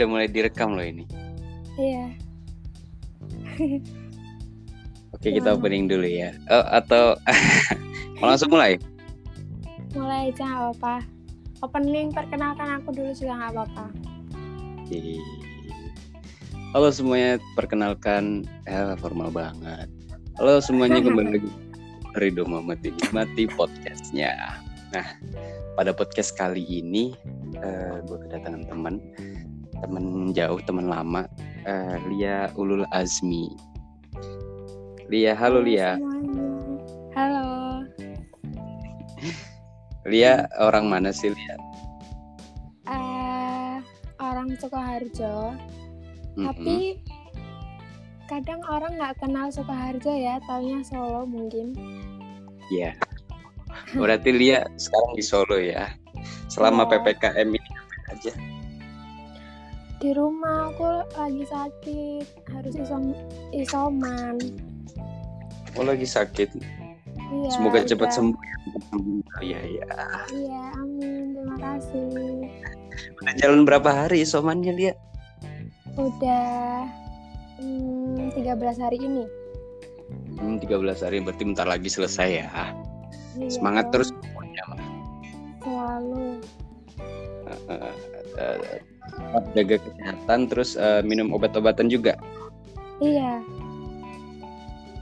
udah mulai direkam loh ini. Iya. Oke, kita Gimana? opening dulu ya. Oh, atau mau langsung mulai? Mulai aja nggak apa-apa. Opening perkenalkan aku dulu juga nggak apa-apa. Oke. Halo semuanya, perkenalkan eh formal banget. Halo semuanya kembali lagi Ridho Muhammad Mati podcastnya. Nah, pada podcast kali ini eh, gue kedatangan teman, teman jauh, teman lama, eh, Lia Ulul Azmi. Lia, halo Lia. semuanya. Halo. Lia orang mana sih Lia? Eh, orang Sukoharjo. Mm-mm. Tapi kadang orang nggak kenal Sukoharjo ya, taunya Solo mungkin. Iya. Berarti Lia sekarang di Solo ya. Selama Iya. PPKM ini aja? Di rumah aku lagi sakit, harus isom isoman. Oh lagi sakit. Iya. Semoga cepat udah. sembuh. Iya iya. Iya, amin. Terima kasih. Udah jalan berapa hari isomannya Lia? Udah hmm, 13 hari ini. Hmm, 13 hari berarti bentar lagi selesai ya. Iya Semangat terus pokoknya lah. Selalu. Eh, eh, tetap jaga kesehatan terus eh, minum obat-obatan juga. Iya.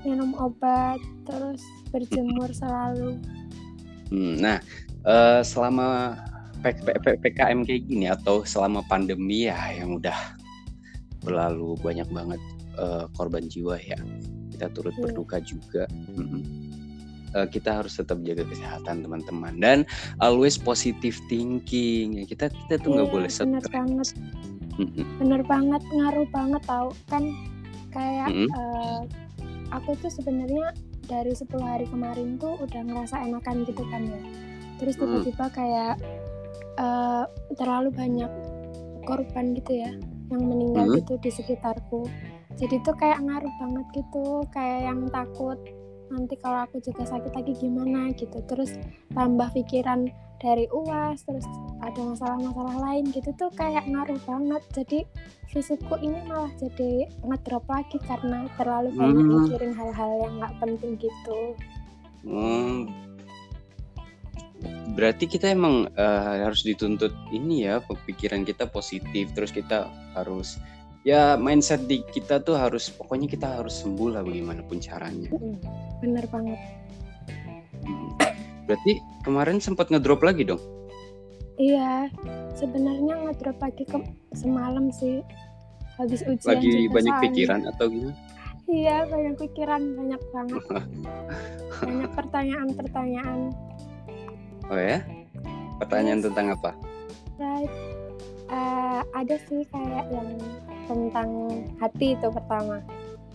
Minum obat, terus berjemur selalu. Hmm, nah, eh, selama PKM kayak gini atau selama pandemi ya yang udah berlalu banyak banget eh, korban jiwa ya. Kita turut Iya. berduka juga. Mm-mm. Eh, kita harus tetap jaga kesehatan teman-teman dan always positive thinking. Ya, kita kita tuh nggak Iya, boleh bener stres. banget. Bener banget, ngaruh banget tau. Kan kayak Mm-mm. eh, aku tuh sebenarnya dari 10 hari kemarin tuh udah ngerasa enakan gitu kan ya. Terus Mm. tiba-tiba kayak eh, terlalu banyak korban gitu ya yang meninggal Mm. gitu di sekitarku. Jadi tuh kayak ngaruh banget gitu, kayak yang takut nanti kalau aku juga sakit lagi gimana gitu. Terus tambah pikiran dari uas, terus ada masalah-masalah lain gitu tuh kayak ngaruh banget. Jadi fisikku ini malah jadi ngedrop lagi karena terlalu banyak Hmm. mikirin hal-hal yang nggak penting gitu. Hmm, berarti kita emang eh, harus dituntut ini ya pikiran kita positif terus kita harus ya mindset di kita tuh harus pokoknya kita harus sembuh lah bagaimanapun caranya. Mm, Bener banget. Berarti kemarin sempat ngedrop lagi dong. Iya, sebenarnya ngedrop lagi ke semalam sih. Habis ujian Lagi banyak soalnya. pikiran atau gimana? Iya, banyak pikiran, banyak banget. banyak pertanyaan-pertanyaan. Oh ya? Pertanyaan Yes. tentang apa? Right. Eh, ada sih kayak yang tentang hati itu pertama.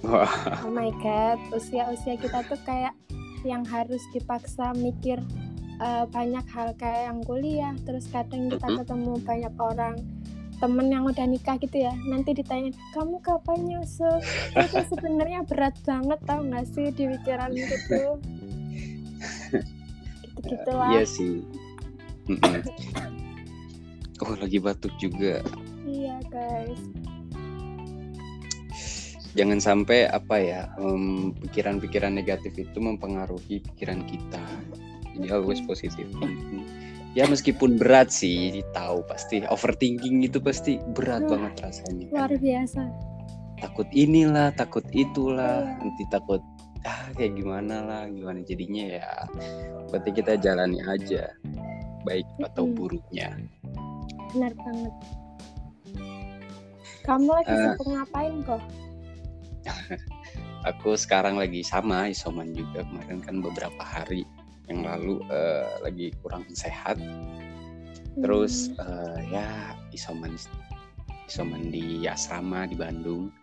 Wah, Oh my god, usia-usia kita tuh kayak yang harus dipaksa mikir eh, banyak hal. Kayak yang kuliah, terus kadang kita Mhm. ketemu banyak orang temen yang udah nikah gitu ya. Nanti ditanya kamu kapan nyusul? Itu sebenarnya berat banget tau gak sih di pikiran gitu. Gitu gitulah iya sih. Oh lagi batuk juga. iya guys jangan sampai apa ya pikiran-pikiran negatif itu mempengaruhi pikiran kita. Jadi always Mm-mm. positif ya meskipun berat sih tahu pasti. Overthinking itu pasti berat Wah, banget rasanya kan. luar biasa. Takut inilah takut itulah. Iya. nanti takut ah kayak gimana lah gimana? Jadinya ya berarti kita jalani aja baik atau buruknya. Benar banget. Kamu lagi Eh. sibuk ngapain kok aku sekarang lagi sama isoman juga. Kemarin kan beberapa hari yang lalu eh, lagi kurang sehat. Terus Hmm, eh, ya isoman isoman di asrama di Bandung.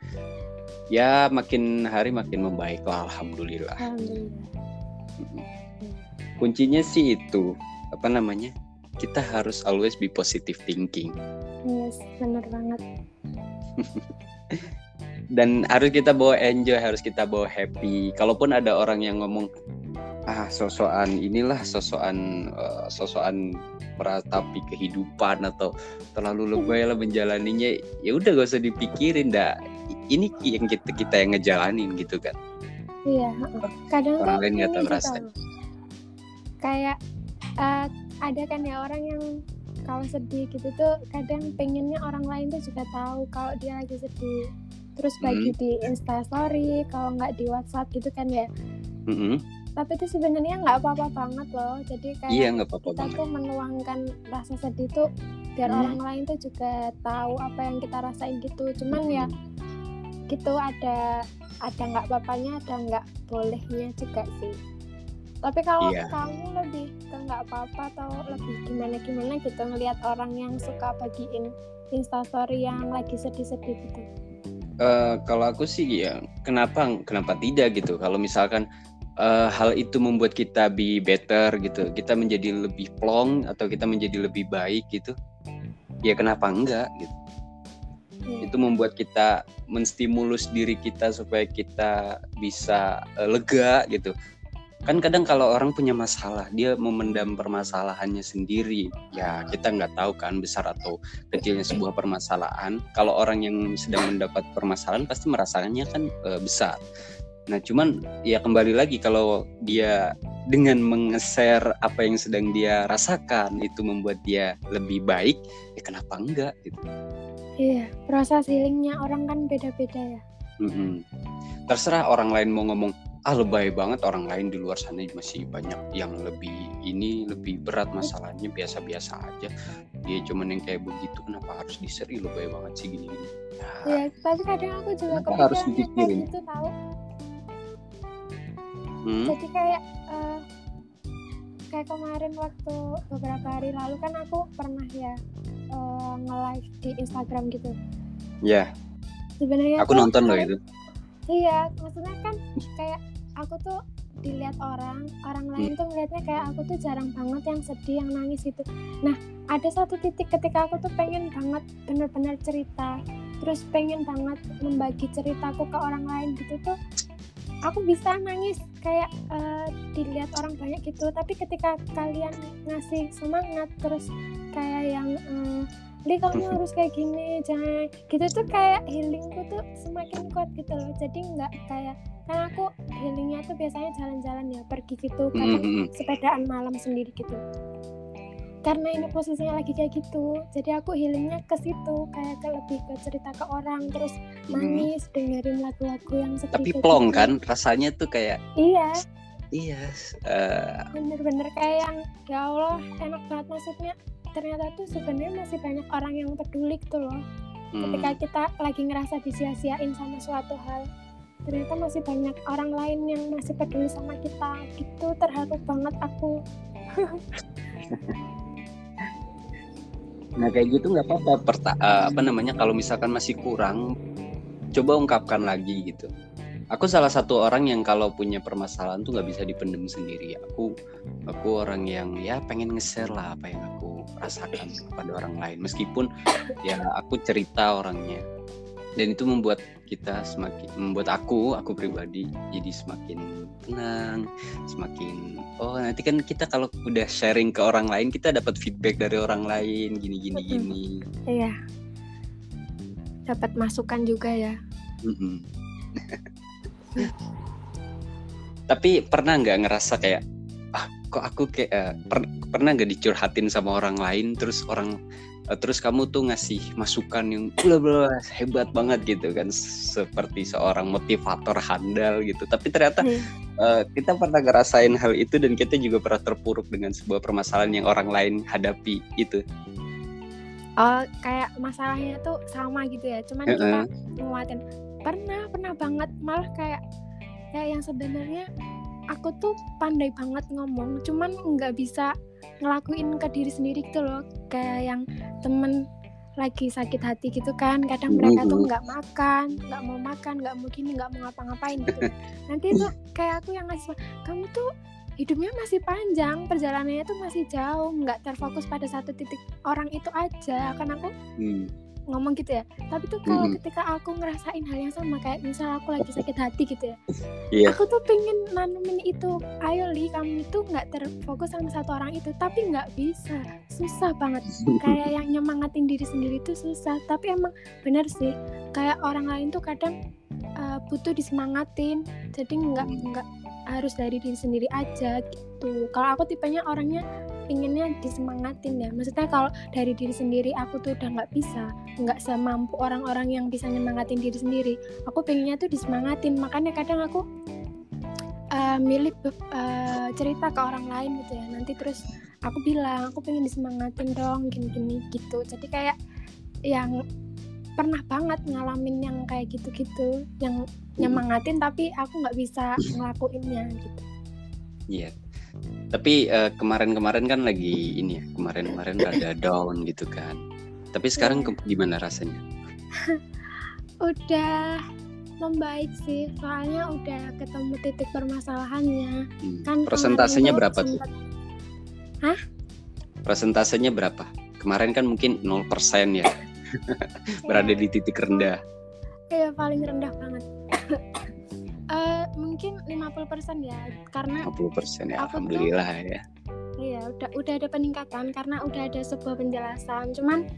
Ya makin hari makin membaik lah alhamdulillah. Alhamdulillah. Kuncinya sih itu apa namanya kita harus always be positive thinking. Yes benar banget dan harus kita bawa enjoy harus kita bawa happy. Kalaupun ada orang yang ngomong ah sosokan inilah sosokan uh, sosokan meratapi kehidupan atau terlalu lebay lah menjalaninya ya udah gak usah dipikirin dah. Ini yang kita kita yang ngejalanin gitu kan. Iya kadang orang lain nggak tahu ini rasa gitu. kayak uh, ada kan ya orang yang kalau sedih gitu tuh kadang pengennya orang lain tuh juga tahu kalau dia lagi sedih terus bagi Hmm. di instastory kalau nggak di WhatsApp gitu kan ya Mm-mm. tapi itu sebenarnya nggak apa-apa banget loh jadi kayak iya nggak apa-apa kita banget tuh menuangkan rasa sedih tuh biar Hmm. orang lain tuh juga tahu apa yang kita rasain gitu cuman ya gitu ada ada nggak papanya ada nggak bolehnya juga sih tapi kalau Iya. kamu lebih ke nggak apa-apa atau lebih gimana gimana gitu ngelihat orang yang suka bagiin instastory yang lagi sedih-sedih gitu Eh, kalau aku sih ya kenapa kenapa tidak gitu? Kalau misalkan eh, hal itu membuat kita be better gitu kita menjadi lebih plong atau kita menjadi lebih baik gitu ya kenapa enggak gitu? Iya. itu membuat kita menstimulus diri kita supaya kita bisa eh, lega gitu kan kadang kalau orang punya masalah dia memendam permasalahannya sendiri. Ya kita nggak tahu kan besar atau kecilnya sebuah permasalahan. Kalau orang yang sedang mendapat permasalahan pasti merasakannya kan eh, besar. Nah cuman ya kembali lagi kalau dia dengan meng-share apa yang sedang dia rasakan itu membuat dia lebih baik ya kenapa enggak gitu. Iya proses healingnya orang kan beda-beda ya. Mm-mm. Terserah orang lain mau ngomong ah lebay banget orang lain di luar sana masih banyak yang lebih ini lebih berat masalahnya biasa-biasa aja. Dia cuman yang kayak begitu kenapa harus diseri? Lebay banget sih gini-gini. Ya, Iya, tapi kadang aku juga harus kepikiran yang kayak gitu tahu hmm? jadi kayak eh, kayak kemarin waktu beberapa hari lalu kan aku pernah ya eh, nge-live di Instagram gitu. Ya sebenarnya aku tuh nonton loh itu. Iya maksudnya kan kayak aku tuh dilihat orang orang lain tuh ngeliatnya kayak aku tuh jarang banget yang sedih yang nangis gitu. Nah ada satu titik ketika aku tuh pengen banget bener-bener cerita terus pengen banget membagi ceritaku ke orang lain gitu tuh aku bisa nangis kayak eh, dilihat orang banyak gitu. Tapi ketika kalian ngasih semangat terus kayak yang eh, Li kamu harus kayak gini jangan gitu tuh kayak healingku tuh semakin kuat gitu loh. Jadi nggak kayak kan aku healingnya tuh biasanya jalan-jalan ya pergi gitu kadang Mm-mm. sepedaan malam sendiri gitu. Karena ini posisinya lagi kayak gitu jadi aku healingnya ke situ kayak ke lebih ke cerita ke orang terus nangis dengerin lagu-lagu yang sedih tapi plong gitu. kan rasanya tuh kayak iya. Iya eh, bener-bener kayak yang ya Allah enak banget maksudnya. Ternyata tuh sebenarnya masih banyak orang yang peduli gitu loh. Hmm, ketika kita lagi ngerasa disia-siain sama suatu hal ternyata masih banyak orang lain yang masih peduli sama kita gitu terharu banget aku Nah kayak gitu nggak apa-apa. Perta- eh, apa namanya kalau misalkan masih kurang, coba ungkapkan lagi gitu. Aku salah satu orang yang kalau punya permasalahan tuh nggak bisa dipendem sendiri. Aku aku orang yang ya pengen nge-share lah apa yang aku rasakan kepada orang lain. Meskipun ya aku cerita orangnya. Dan itu membuat kita semakin membuat aku aku pribadi jadi semakin tenang, semakin oh nanti kan kita kalau udah sharing ke orang lain kita dapat feedback dari orang lain gini gini Mm-mm. gini iya dapat masukan juga ya Mm-mm. tapi pernah nggak ngerasa kayak kok aku kayak eh, per- pernah nggak dicurhatin sama orang lain terus orang eh, terus kamu tuh ngasih masukan yang bla bla hebat banget gitu kan seperti seorang motivator handal gitu tapi ternyata Iya. eh, kita pernah ngerasain hal itu dan kita juga pernah terpuruk dengan sebuah permasalahan yang orang lain hadapi itu oh kayak masalahnya tuh sama gitu ya cuman kita Heeh. nguatin pernah pernah banget malah kayak kayak yang sebenarnya aku tuh pandai banget ngomong cuman nggak bisa ngelakuin ke diri sendiri gitu loh. Kayak yang temen lagi sakit hati gitu kan kadang mereka tuh nggak makan nggak mau makan nggak mau gini nggak mau ngapa-ngapain gitu. Nanti tuh kayak aku yang ngasih kamu tuh hidupnya masih panjang perjalanannya tuh masih jauh nggak terfokus pada satu titik orang itu aja. Kan aku Hmm. Ngomong gitu ya tapi tuh kalau Mm-mm. ketika aku ngerasain hal yang sama kayak misal aku lagi sakit hati gitu ya Iya. aku tuh pengen nanemin itu ayo li kamu itu nggak terfokus sama satu orang itu tapi nggak bisa susah banget kayak yang nyemangatin diri sendiri itu susah tapi emang bener sih kayak orang lain tuh kadang uh, butuh disemangatin jadi nggak Hmm. nggak harus dari diri sendiri aja gitu kalau aku tipenya orangnya pinginnya disemangatin ya. Maksudnya kalau dari diri sendiri aku tuh udah nggak bisa nggak semampu orang-orang yang bisa nyemangatin diri sendiri. Aku pengennya tuh disemangatin makanya kadang aku uh, milih uh, cerita ke orang lain gitu ya. Nanti terus aku bilang aku pengen disemangatin dong gini-gini gitu. Jadi kayak yang pernah banget ngalamin yang kayak gitu-gitu yang nyemangatin tapi aku nggak bisa ngelakuinnya gitu. Iya. Tapi eh, kemarin-kemarin kan lagi ini ya, kemarin-kemarin rada down gitu kan. Tapi sekarang ke- gimana rasanya? udah membaik sih soalnya udah ketemu titik permasalahannya Hmm. kan Persentasenya berapa tuh? sempet- Persentasenya berapa? Kemarin kan mungkin 0% ya, berada di titik rendah. Iya paling rendah banget. Eh mungkin 50% ya karena 50% ya, tuh- alhamdulillah ya. iya udah udah ada peningkatan karena udah ada sebuah penjelasan. Cuman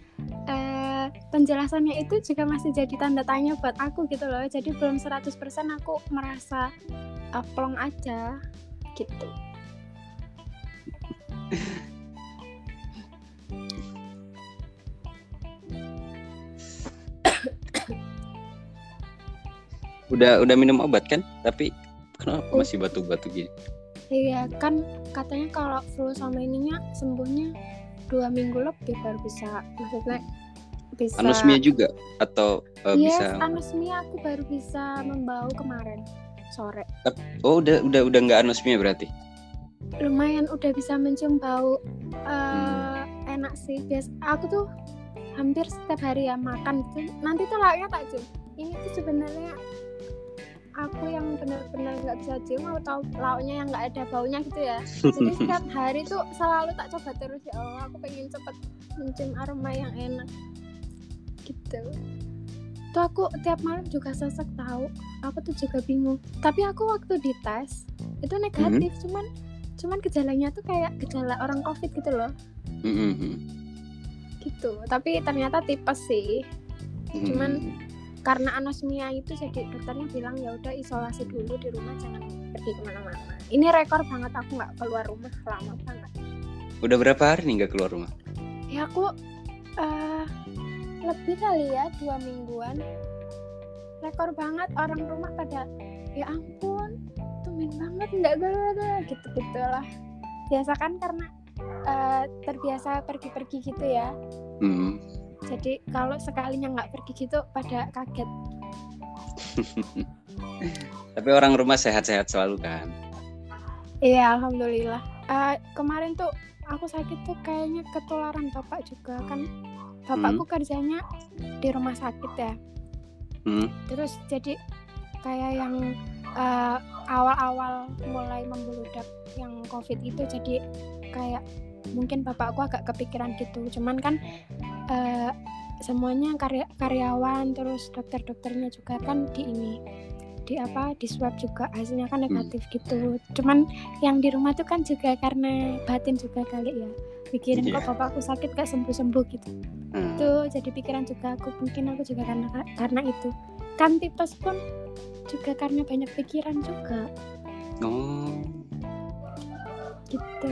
eh penjelasannya itu juga masih jadi tanda tanya buat aku gitu loh. Jadi belum 100% aku merasa eh, plong aja gitu. Udah udah minum obat kan? Tapi kenapa Oh. masih batu-batu gini? Iya kan katanya kalau flu sama ininya sembuhnya dua minggu lebih baru bisa maksudnya bisa Anosmia juga atau eh, yes, bisa? anosmia aku baru bisa membau kemarin sore. Oh udah udah udah nggak anosmia berarti? Lumayan udah bisa mencium bau eh, Hmm. enak sih. Bias aku tuh hampir setiap hari ya makan gitu. Nanti tuh lauknya tak cium. Ini tuh sebenarnya aku yang benar-benar nggak bisa cium atau lauknya yang nggak ada baunya gitu ya. Jadi setiap hari tuh selalu tak coba terus ya Allah. Aku pengen cepet mencium aroma yang enak gitu. Tuh aku tiap malam juga sesek tahu. Aku tuh juga bingung. Tapi aku waktu dites itu negatif, cuman cuman gejalanya tuh kayak gejala orang covid gitu loh Mm-mm. gitu tapi ternyata tipes sih. Cuman karena anosmia itu jadi dokternya bilang ya udah isolasi dulu di rumah jangan pergi ke mana-mana. Ini rekor banget aku nggak keluar rumah lama banget. Udah berapa hari nih nggak keluar rumah? ya aku eh lebih kali ya dua mingguan. Rekor banget orang rumah pada ya ampun tumin banget nggak keluar gitu gitulah. Biasa kan karena eh, terbiasa pergi-pergi gitu ya. Hmm. Jadi kalau sekalinya nggak pergi gitu pada kaget. Tapi orang rumah sehat-sehat selalu kan? iya alhamdulillah. Eh, kemarin tuh aku sakit tuh kayaknya ketularan bapak juga kan. Bapakku kerjanya di rumah sakit ya. Hmm. terus jadi kayak yang eh, awal-awal mulai membeludak yang covid itu jadi kayak mungkin bapakku agak kepikiran gitu. Cuman kan eh, semuanya karya karyawan terus dokter-dokternya juga kan di ini di apa di swab juga hasilnya kan negatif gitu. Cuman yang di rumah tuh kan juga karena batin juga kali ya pikirin Iya. kok bapakku sakit gak sembuh-sembuh gitu. Hmm. itu jadi pikiran juga aku mungkin aku juga karena karena itu. Kan tipes pun juga karena banyak pikiran juga. Oh, gitu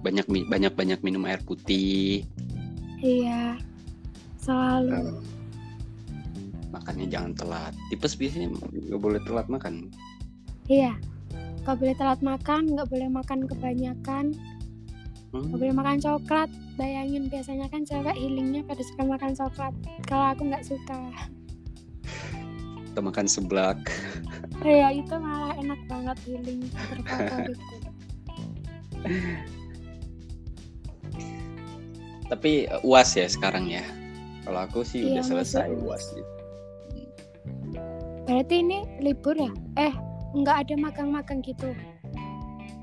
banyak banyak banyak minum air putih. iya selalu Eh, makannya jangan telat. Tipes biasanya nggak boleh telat makan. iya nggak boleh telat makan nggak boleh makan kebanyakan Hmm. nggak boleh makan coklat bayangin biasanya kan cewek healingnya pada suka makan coklat kalau aku nggak suka Atau makan seblak. iya itu malah enak banget healing Tapi eh, uas ya sekarang ya. Kalau aku sih Iya, udah selesai masih uas. Gitu. berarti ini libur ya eh nggak ada magang-magang gitu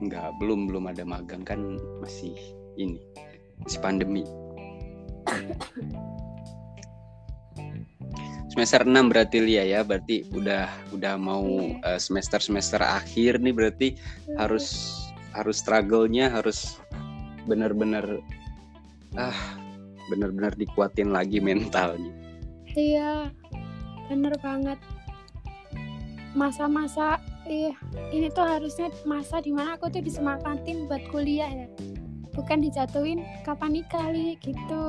Enggak, belum belum ada magang kan masih ini masih pandemi. semester 6 berarti Lia ya berarti udah udah mau uh, semester semester akhir nih berarti harus harus struggle-nya harus benar-benar ah benar-benar dikuatin lagi mentalnya. Iya bener banget. Masa-masa iya ini tuh harusnya masa di mana aku tuh disemangatin buat kuliah ya. Bukan dijatuhin kapan nikah gitu.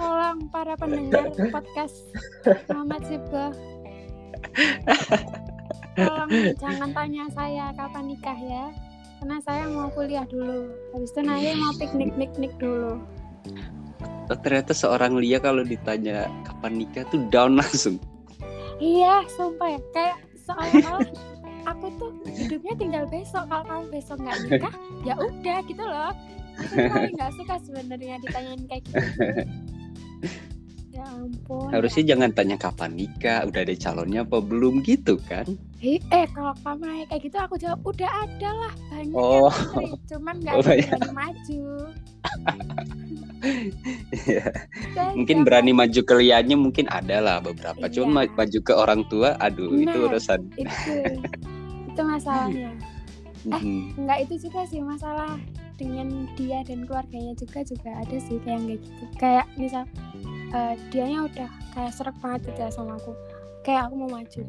Tolong para pendengar podcast Muhammad Sibah tolong jangan tanya saya kapan nikah ya karena saya mau kuliah dulu. Habis itu nanti mau piknik piknik dulu. Oh, ternyata seorang Lia kalau ditanya kapan nikah tuh down langsung. Iya sumpah ya. Kayak seolah-olah aku tuh hidupnya tinggal besok. Kalau kamu besok nggak nikah ya udah gitu loh. Paling nggak suka sebenarnya ditanyain kayak gitu. Ya ampun. Harusnya jangan tanya kapan nikah, udah ada calonnya apa belum gitu kan? Eh, eh kalau kamu kayak gitu aku jawab udah ada lah banyak oh. yang cuman nggak oh, ya. berani maju. ya. Mungkin berani maju ke liannya mungkin ada lah beberapa, iya. cuma maju ke orang tua, aduh nah, itu urusan. Itu, itu masalahnya. eh, enggak itu juga sih masalah dengan dia dan keluarganya juga juga ada sih kayak kayak gitu. Kayak misal uh, dianya udah kayak serak banget gitu ya sama aku kayak aku mau maju.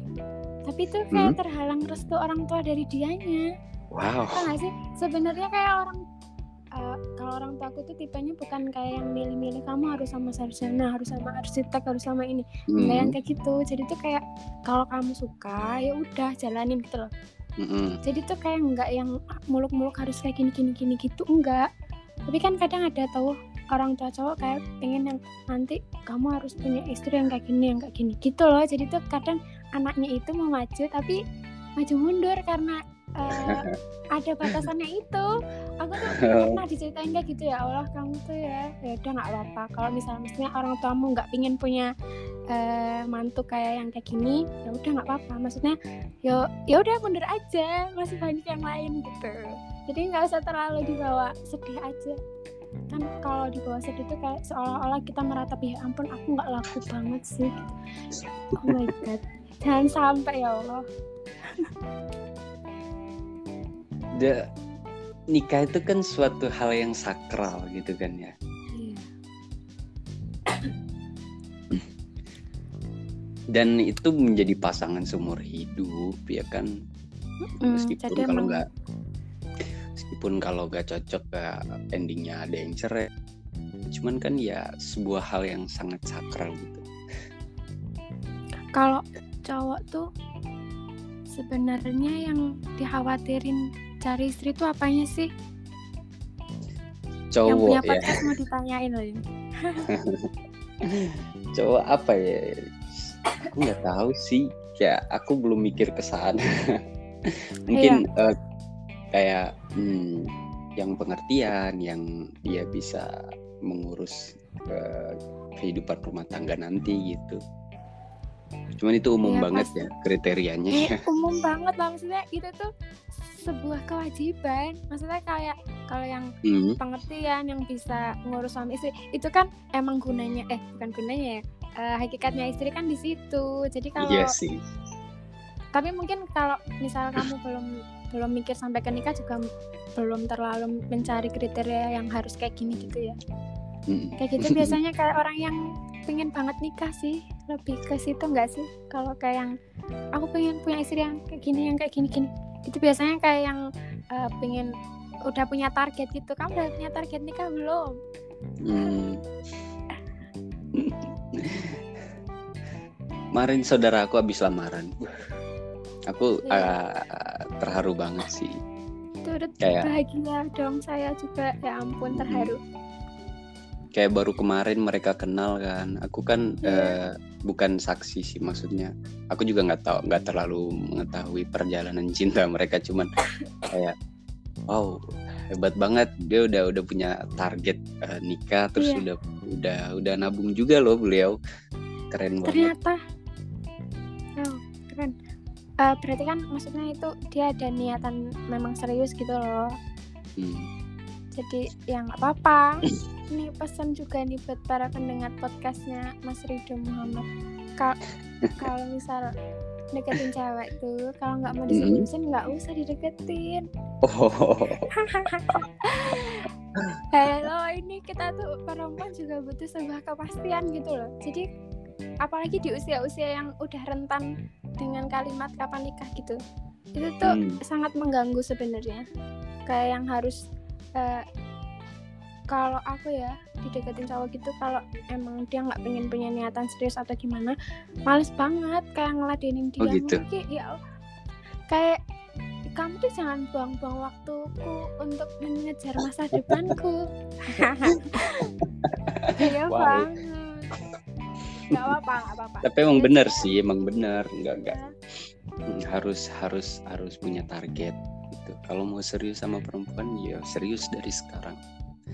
Tapi itu kayak hmm? terhalang restu orang tua dari dianya. Wow. Nggak sih? Sebenarnya kayak orang uh, kalau orang tua aku tuh tipenya bukan kayak yang milih-milih kamu harus sama sarjana harus sama arsitek harus sama ini. Hmm. enggak yang kayak gitu. Jadi tuh kayak kalau kamu suka ya udah jalanin gitu loh. Mm-hmm. jadi tuh kayak enggak yang muluk-muluk harus kayak gini gini gini gitu enggak tapi kan kadang ada tahu orang tua cowok kayak pengen yang nanti kamu harus punya istri yang kayak gini yang kayak gini. Gitu loh. Jadi tuh kadang anaknya itu mau maju tapi maju mundur karena uh, ada batasannya itu. Aku tuh pernah diceritain kayak gitu ya Allah kamu tuh ya ya udah nggak apa-apa. Kalau misalnya misalnya orang tuamu nggak pingin punya uh, mantu kayak yang kayak gini ya udah nggak apa-apa. Maksudnya yo ya udah mundur aja. Masih banyak yang lain gitu. Jadi nggak usah terlalu dibawa sedih aja kan kalau di bawah sedih itu kayak seolah-olah kita meratapi ya ampun aku nggak laku banget sih gitu. oh my god. Jangan sampai ya Allah. The, nikah itu kan suatu hal yang sakral gitu kan ya? Iya. dan itu menjadi pasangan seumur hidup ya kan? Meskipun mm, kalau nggak meskipun kalau gak cocok gak endingnya ada yang cerai. Cuman kan ya sebuah hal yang sangat sakral gitu. Kalau cowok tuh sebenarnya yang dikhawatirin cari istri tuh apanya sih? Cowok yang punya podcast ya. mau ditanyain loh cowok apa ya? Aku nggak tahu sih. Ya aku belum mikir ke sana. Mungkin iya. uh, kayak hmm, yang pengertian yang dia bisa mengurus ke kehidupan rumah tangga nanti gitu cuman itu umum ya, banget pasti. ya kriterianya ya, umum banget lah maksudnya itu tuh sebuah kewajiban maksudnya kayak kalau yang hmm. pengertian yang bisa ngurus suami istri itu kan emang gunanya eh bukan gunanya ya uh, hakikatnya istri kan di situ jadi kalau iya sih. tapi mungkin kalau misal kamu belum belum mikir sampai ke nikah juga belum terlalu mencari kriteria yang harus kayak gini gitu ya. Mm. kayak gitu biasanya kayak orang yang pengen banget nikah sih lebih ke situ nggak sih? Kalau kayak yang aku pengen punya istri yang kayak gini yang kayak gini gini. Itu biasanya kayak yang uh, pengen udah punya target gitu. Kamu udah punya target nikah belum? Mm. kemarin saudara aku habis lamaran aku yeah. uh, terharu banget sih. Turut kayak bahagia dong saya juga. Ya ampun terharu. Kayak baru kemarin mereka kenal kan. Aku kan yeah. uh, bukan saksi sih maksudnya. Aku juga nggak tahu nggak terlalu mengetahui perjalanan cinta mereka. Cuman kayak wow hebat banget. Dia udah udah punya target uh, nikah terus yeah. udah udah udah nabung juga loh beliau. Keren banget. Ternyata uh, berarti kan maksudnya itu dia ada niatan memang serius gitu loh hmm. jadi yang apa apa nih pesan juga nih buat para pendengar podcastnya Mas Ridho Muhammad. Ka- kalau misal deketin cewek tuh, kalau nggak mau diseriusin nggak usah dideketin. Oh, Hello, ini kita tuh perempuan juga butuh sebuah kepastian gitu loh. Jadi apalagi di usia-usia yang udah rentan dengan kalimat kapan nikah gitu, itu tuh Hmm. sangat mengganggu sebenarnya. Kayak yang harus eh, kalau aku ya dideketin cowok gitu kalau emang dia nggak pengen punya niatan serius atau gimana males banget kayak ngeladenin dia Oh, gitu. Mungkin, ya kayak kamu tuh jangan buang-buang waktuku untuk mengejar masa depanku iya Wow. banget nggak apa-apa nggak apa-apa tapi emang Ya bener sudah. sih, emang bener. Enggak enggak. Ya. Hmm, harus harus harus punya target gitu. Kalau mau serius sama perempuan ya serius dari sekarang.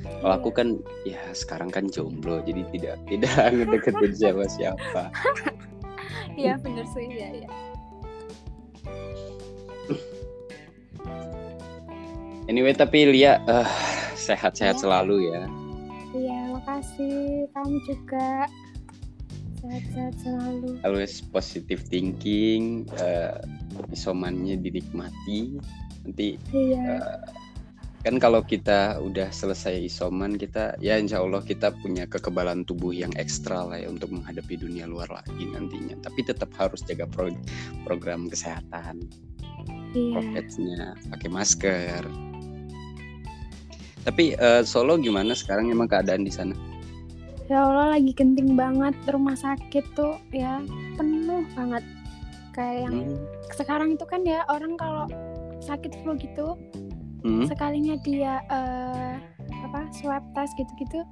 Kalau aku Iya. kan ya sekarang kan jomblo jadi tidak tidak ngedeketin siapa siapa. iya bener sih ya ya Anyway tapi Lia eh, sehat-sehat Ya. selalu ya. iya makasih kamu juga sehat-sehat selalu. Always positive thinking. eh, isomannya dinikmati. Nanti iya. kan kalau kita udah selesai isoman kita ya insya Allah kita punya kekebalan tubuh yang ekstra lah ya untuk menghadapi dunia luar lagi nantinya. Tapi tetap harus jaga pro- program kesehatan. Iya. Prokesnya pakai masker. Tapi eh, Solo gimana sekarang? Emang keadaan di sana Ya Allah lagi genting banget rumah sakit tuh ya penuh banget. Kayak yang Hmm, sekarang itu kan ya orang kalau sakit flu gitu hmm, sekalinya dia eh, apa swab test gitu-gitu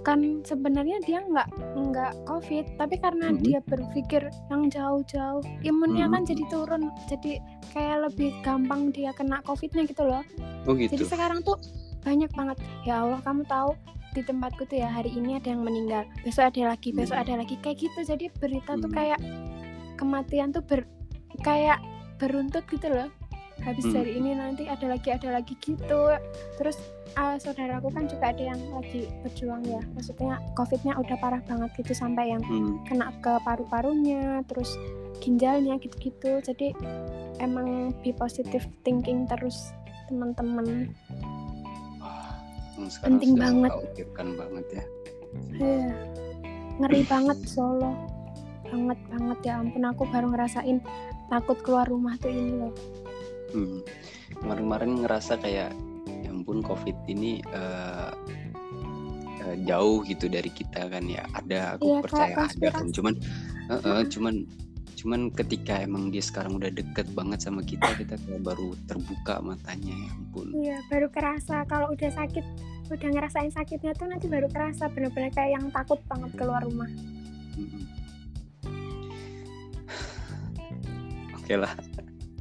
kan sebenarnya dia nggak nggak covid tapi karena Mhm. dia berpikir yang jauh-jauh imunnya Mhm. kan jadi turun jadi kayak lebih gampang dia kena covidnya gitu loh. Oh gitu. Jadi sekarang tuh banyak banget. Ya Allah kamu tahu di tempatku tuh ya hari ini ada yang meninggal besok ada lagi besok Hmm. ada lagi kayak gitu. Jadi berita tuh Hmm. kayak kematian tuh ber kayak beruntut gitu loh. Habis Hmm. dari ini nanti ada lagi ada lagi gitu. Terus ah, saudaraku kan juga ada yang lagi berjuang ya. Maksudnya covidnya udah parah banget gitu sampai yang Hmm, kena ke paru-parunya terus ginjalnya gitu-gitu. Jadi emang be positive thinking terus teman-teman sekarang Penting banget. mengkhawatirkan banget ya Iya. ngeri banget Solo banget banget ya ampun aku baru ngerasain takut keluar rumah tuh ini loh Hmm. Kemarin-kemarin ngerasa kayak ya ampun covid ini eh, jauh gitu dari kita kan ya. Ada aku Iya, percaya ada kan. Cuman eh, eh, cuman cuman ketika emang dia sekarang udah deket banget sama kita kita kayak baru terbuka matanya ya ampun. iya baru kerasa kalau udah sakit udah ngerasain sakitnya tuh nanti baru kerasa bener-bener kayak yang takut banget keluar rumah Mm-mm. Oke lah.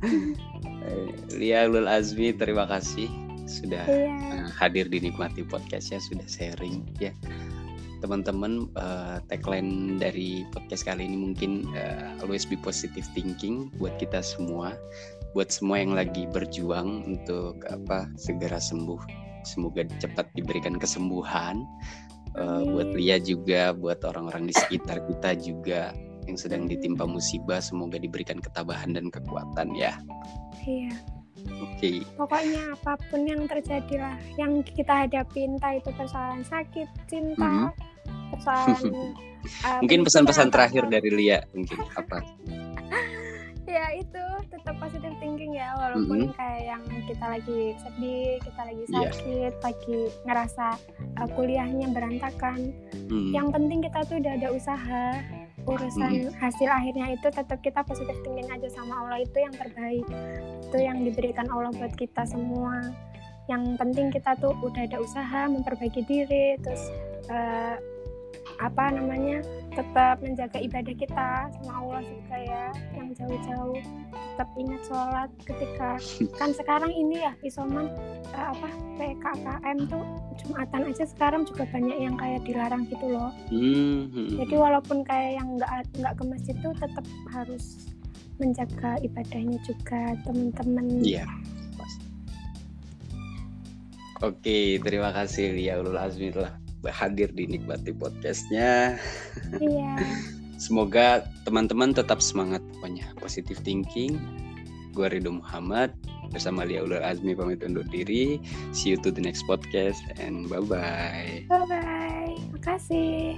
Eh, Lia Ulul Azmi terima kasih sudah iya uh, hadir dinikmati podcastnya sudah sharing ya teman-teman uh, tagline dari podcast kali ini mungkin uh, always be positive thinking buat kita semua buat semua yang lagi berjuang untuk apa segera sembuh. Semoga cepat diberikan kesembuhan Uh, buat Lia juga buat orang-orang di sekitar kita juga yang sedang ditimpa musibah semoga diberikan ketabahan dan kekuatan ya. Iya. Oke. Pokoknya apa pun yang terjadi lah yang kita hadapi entah itu persoalan sakit cinta persoalan uh, mungkin pesan-pesan terakhir apa. dari Lia mungkin apa ya itu tetap positive thinking ya walaupun kayak yang kita lagi sedih kita lagi Iya. sakit lagi ngerasa uh, kuliahnya berantakan Hmm. yang penting kita tuh udah ada usaha urusan hasil akhirnya itu tetap kita positive thinking aja sama Allah itu yang terbaik itu yang diberikan Allah buat kita semua yang penting kita tuh udah ada usaha memperbaiki diri terus eh, apa namanya tetap menjaga ibadah kita sama Allah juga ya yang jauh-jauh tetap ingat sholat ketika kan sekarang ini ya isoman eh, apa PKKM tuh jumatan aja sekarang juga banyak yang kayak dilarang gitu loh Hmm, hmm, jadi walaupun kayak yang nggak nggak ke masjid tuh tetap harus menjaga ibadahnya juga teman-teman Iya. pasti. Oke, terima kasih Lia Ulul Azmi telah hadir di Nikmati Podcastnya. Iya. Semoga teman-teman tetap semangat pokoknya positive thinking. Gue Ridho Muhammad bersama Lia Ulul Azmi pamit undur diri. See you to the next podcast and bye-bye. Bye bye. Makasih.